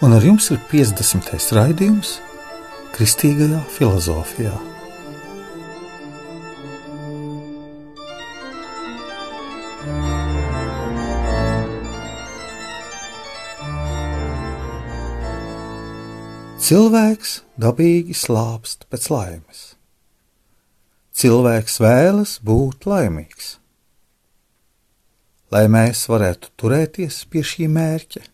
un ar jums ir 50. raidījums Kristīgajā filozofijā. Cilvēks dabīgi slāpst pēc laimes. Cilvēks vēlas būt laimīgs. Lai mēs varētu turēties pie šī mērķa,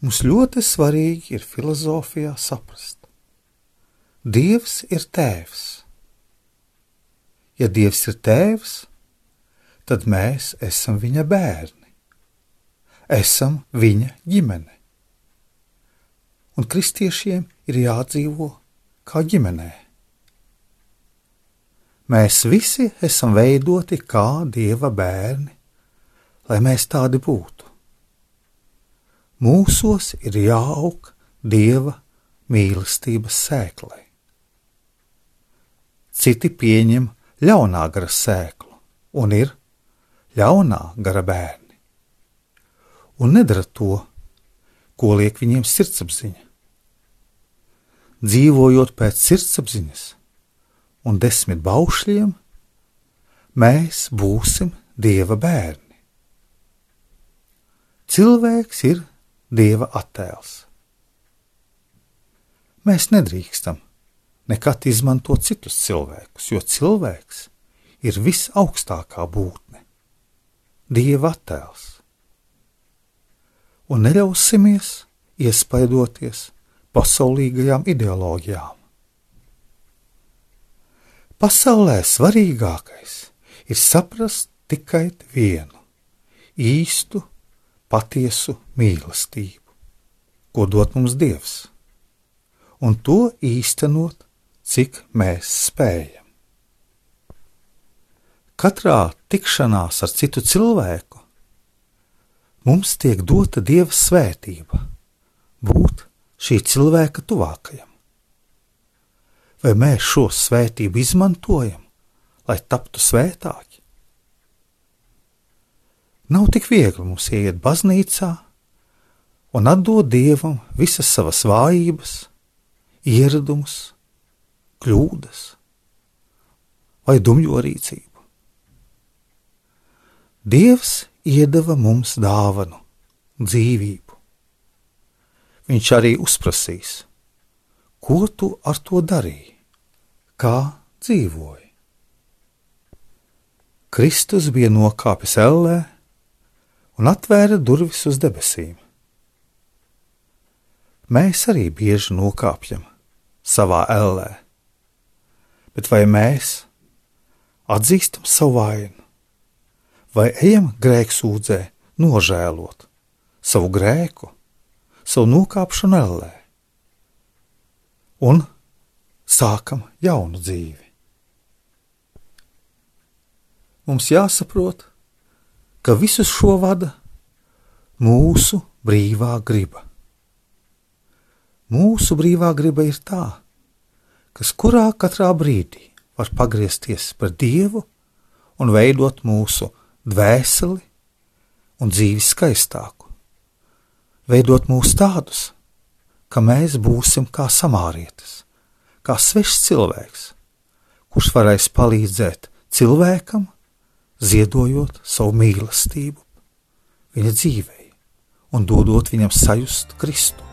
mums ļoti svarīgi ir filozofijā saprast. Dievs ir tēvs. Ja Dievs ir tēvs, tad mēs esam viņa bērni, esam viņa ģimene un kristiešiem ir jādzīvo kā ģimenē. Mēs visi esam veidoti kā dieva bērni, lai mēs tādi būtu. Mūsos ir jāaug dieva mīlestības sēklai. Citi pieņem ļaunā gara sēklu un ir ļaunā gara bērni, un nedara to, ko liek viņiem sirdsapziņa dzīvojot pēc sirdsapziņas un desmit baušļiem, mēs būsim Dieva bērni. Cilvēks ir Dieva attēls. Mēs nedrīkstam nekad izmantot citus cilvēkus, jo cilvēks ir visaugstākā būtne, Dieva attēls. Un neļausimies iespaidoties pasaulīgajām ideoloģijām. Pasaulē svarīgākais ir saprast tikai vienu - īstu, patiesu mīlestību, ko dod mums Dievs, un to īstenot, cik mēs spējam. Katrā tikšanās ar citu cilvēku mums tiek dota Dieva svētība, būt šī cilvēka tuvākajam. Vai mēs šo svētību izmantojam, lai taptu svētāki? Nav tik viegli mums iet baznīcā un atdot dievam visas savas vājības, ieradumus, kļūdas vai dumjo rīcību. Dievs iedeva mums dāvanu, dzīvību viņš arī uzprasīs, ko tu ar to darīji, kā dzīvoji. Kristus bija nokāpis ellē un atvēra durvis uz debesīm. Mēs arī bieži nokāpjam savā ellē, bet vai mēs atzīstam savu vainu, vai ejam grēksūdzē nožēlot savu grēku? savu nokāpšanu ellē un sākam jaunu dzīvi. Mums jāsaprot, ka visu šo vada mūsu brīvā griba. Mūsu brīvā griba ir tā, kas kurā katrā brīdī var pagriezties par Dievu un veidot mūsu dvēseli un dzīvi skaistāku veidot mūs tādus, ka mēs būsim kā samārietis, kā svešs cilvēks, kurš varēs palīdzēt cilvēkam, ziedojot savu mīlestību viņa dzīvei un dodot viņam sajust Kristu.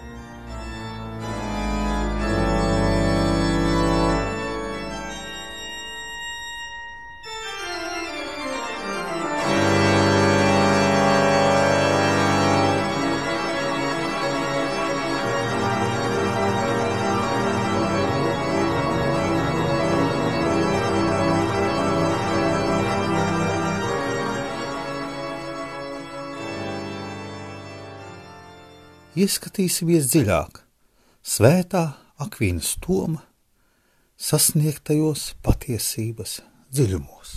Ieskatīsimies dziļāk svētā Akvīnas Toma sasniegtajos patiesības dziļumos.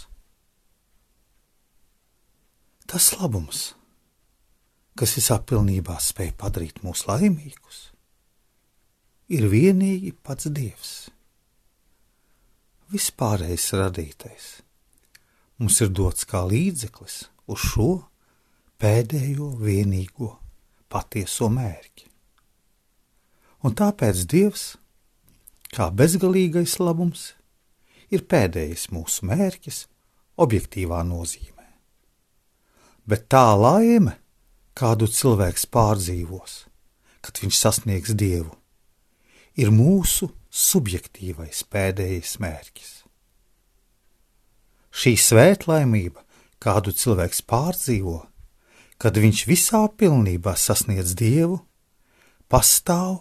Tas labums, kas visā pilnībā spēj padarīt mūs laimīgus, ir vienīgi pats Dievs, vispārējais radītais. Mums ir dots kā līdzeklis uz šo pēdējo vienīgo patieso mērķi. Un tāpēc Dievs, kā bezgalīgais labums, ir pēdējais mūsu mērķis objektīvā nozīmē. Bet tā laime, kādu cilvēks pārdzīvos, kad viņš sasniegs Dievu, ir mūsu subjektīvais pēdējais mērķis. Šī svētlaimība, kādu cilvēks pārdzīvo, kad viņš visā pilnībā sasniedz Dievu, pastāv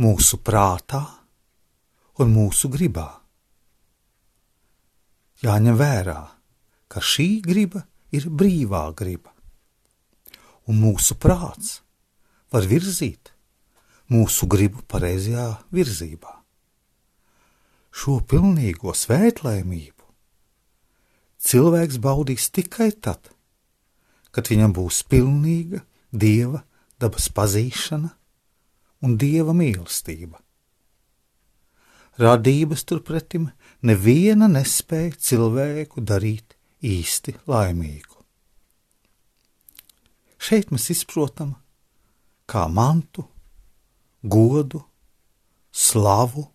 mūsu prātā un mūsu gribā. Jāņem vērā, ka šī griba ir brīvā griba, un mūsu prāts var virzīt mūsu gribu pareizajā virzībā. Šo pilnīgo svētlaimību cilvēks baudīs tikai tad, kad viņam būs pilnīga dieva dabas pazīšana un dieva mīlestība. Radības turpretim neviena nespēja cilvēku darīt īsti laimīgu. Šeit mēs izprotam, kā mantu, godu, slavu,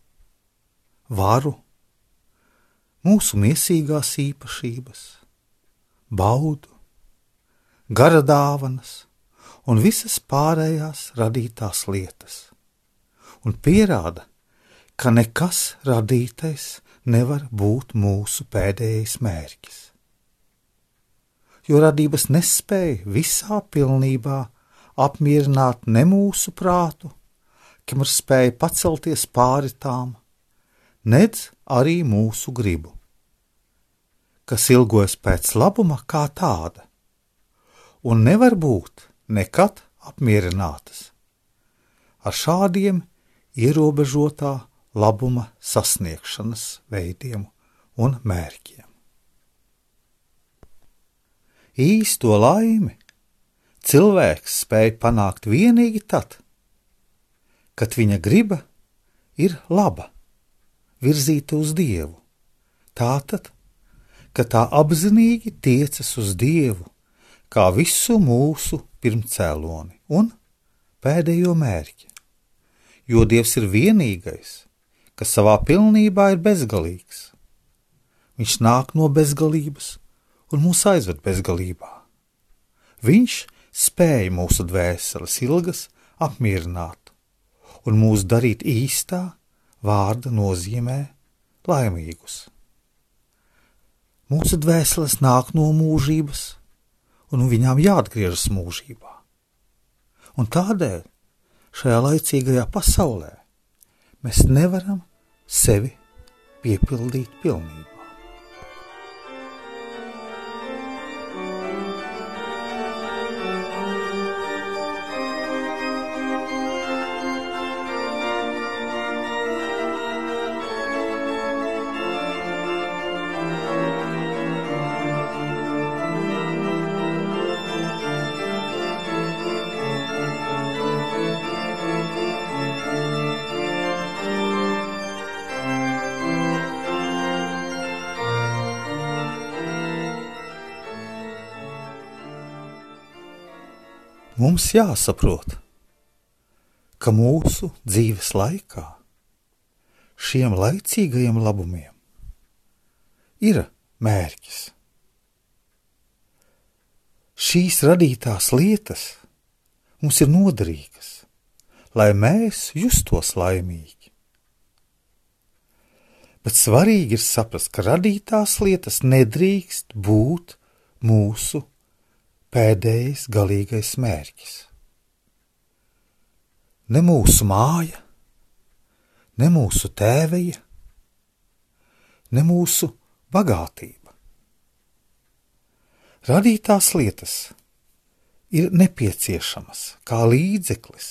varu, mūsu miesīgās īpašības, baudu, gara dāvanas un visas pārējās radītās lietas, un pierāda, ka nekas radītais nevar būt mūsu pēdējais mērķis. Jo radības nespēja visā pilnībā apmierināt ne mūsu prātu, kam ir spēja pacelties pāri tām, nedz arī mūsu gribu, kas ilgojas pēc labuma kā tāda un nevar būt nekad apmierinātas ar šādiem ierobežotā labuma sasniegšanas veidiem un mērķiem. Īsto laimi cilvēks spēj panākt tikai tad, kad viņa griba ir laba, virzīta uz Dievu. Tātad, ka tā apzinīgi tiecas uz Dievu kā visu mūsu pirmcēloni un pēdējo mērķi. Jo Dievs ir vienīgais, kas savā pilnībā ir bezgalīgs. Viņš nāk no bezgalības un mūs aizved bezgalībā. Viņš spēja mūsu dvēseles ilgas apmierināt un mūs darīt īstā vārda nozīmē laimīgus. Mūsu dvēseles nāk no mūžības un viņām jāatgriežas mūžībā. Un tādēļ šajā laicīgajā pasaulē mēs nevaram sevi piepildīt pilnībā. Mums jāsaprot, ka mūsu dzīves laikā šiem laicīgajiem labumiem ir mērķis. Šīs radītās lietas mums ir noderīgas, lai mēs justos laimīgi. Bet svarīgi ir saprast, ka radītās lietas nedrīkst būt mūsu pēdējais galīgais mērķis. Ne mūsu māja, ne mūsu tēveja, ne mūsu bagātība. Radītās lietas ir nepieciešamas kā līdzeklis,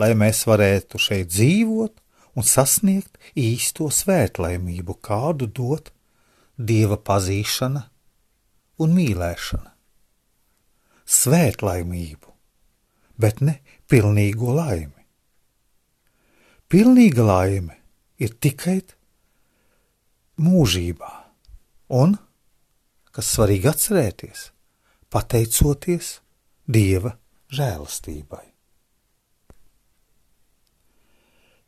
lai mēs varētu šeit dzīvot un sasniegt īsto svētlaimību, kādu dot dieva pazīšana un mīlēšana. Svētlaimību, bet ne pilnīgo laimi. Pilnīga laime ir tikai mūžībā, un, kas svarīgi atcerēties, pateicoties Dieva žēlastībai.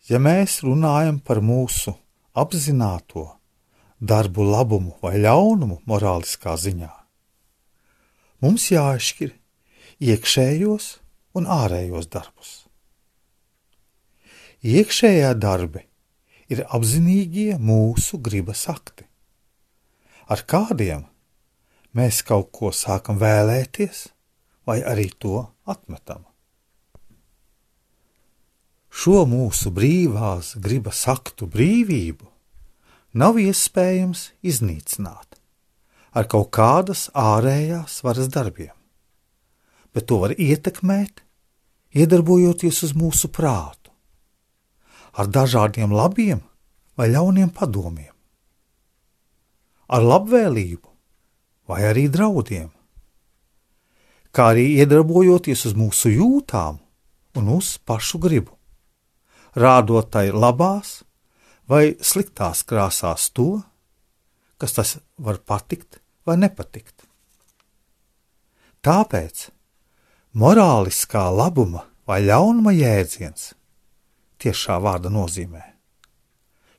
Ja mēs runājam par mūsu apzināto darbu labumu vai ļaunumu morāliskā ziņā, mums jāizšķir iekšējos un ārējos darbus. Iekšējā darbi ir apzinīgie mūsu gribas akti. Ar kādiem mēs kaut ko sākam vēlēties, vai arī to atmetam. Šo mūsu brīvās gribas aktu brīvību nav iespējams iznīcināt ar kaut kādas ārējās varas darbiem, bet to var ietekmēt, iedarbojoties uz mūsu prātu ar dažādiem labiem vai ļauniem padomiem, ar labvēlību vai arī draudiem, kā arī iedarbojoties uz mūsu jūtām un uz pašu gribu, rādot tai labās vai sliktās krāsās to, kas tas var patikt vai nepatikt. Tāpēc morāliskā labuma vai ļaunuma jēdziens tiešā vārda nozīmē.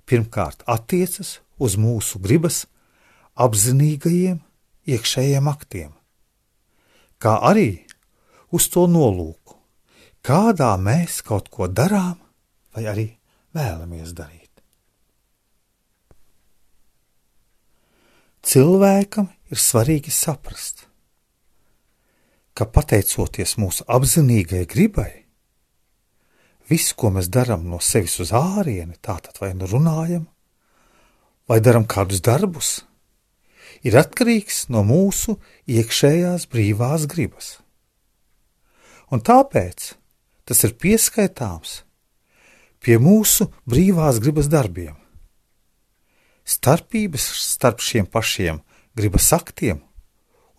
Pirmkārt, attiecas uz mūsu gribas apzinīgajiem iekšējiem aktiem, kā arī uz to nolūku, kādā mēs kaut ko darām vai arī vēlamies darīt. Cilvēkam ir svarīgi saprast, ka pateicoties mūsu apzinīgai gribai, Viss, ko mēs darām no sevis uz ārieni, tātad vai nu runājam, vai darām kādus darbus, ir atkarīgs no mūsu iekšējās brīvās gribas. Un tāpēc tas ir pieskaitāms pie mūsu brīvās gribas darbiem. Starpības starp šiem pašiem gribas aktiem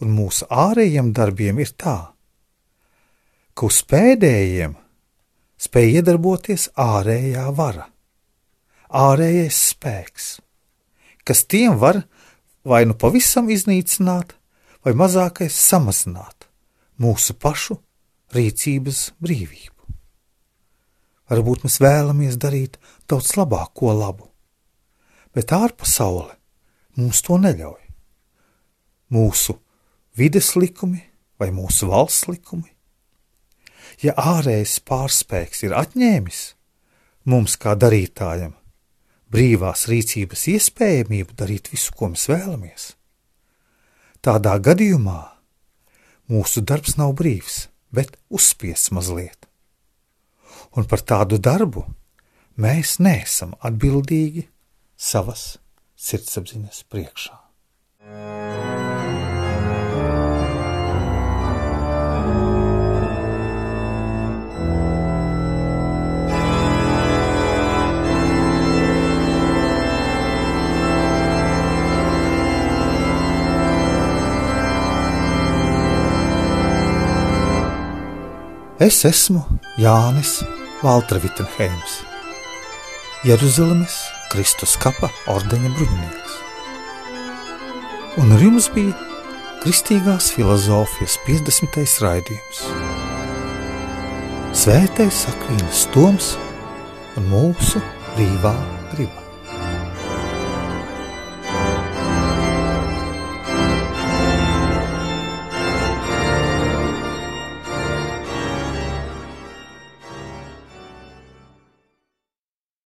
un mūsu ārējiem darbiem ir tā, ka uz pēdējiem spēj iedarboties ārējā vara, ārējais spēks, kas tiem var vai nu pavisam iznīcināt, vai mazākais samazināt mūsu pašu rīcības brīvību. Varbūt mēs vēlamies darīt daudz labāko labu, bet ārpasaule mums to neļauj. Mūsu vides likumi vai mūsu valsts likumi ja ārējais pārspēks ir atņēmis mums, kā darītājam, brīvās rīcības iespējamību darīt visu, ko mēs vēlamies, tādā gadījumā mūsu darbs nav brīvs, bet uzspiests mazliet. Un par tādu darbu mēs neesam atbildīgi savas sirdsapziņas priekšā. Es esmu Jānis Valtra Vitsenheims, Jeruzalemes Kristus kapa ordeņa bruņinieks. Un ar jums bija Kristīgās filozofijas 50. raidījums. Svētais Akvīnas Toms un mūsu brīvā griba.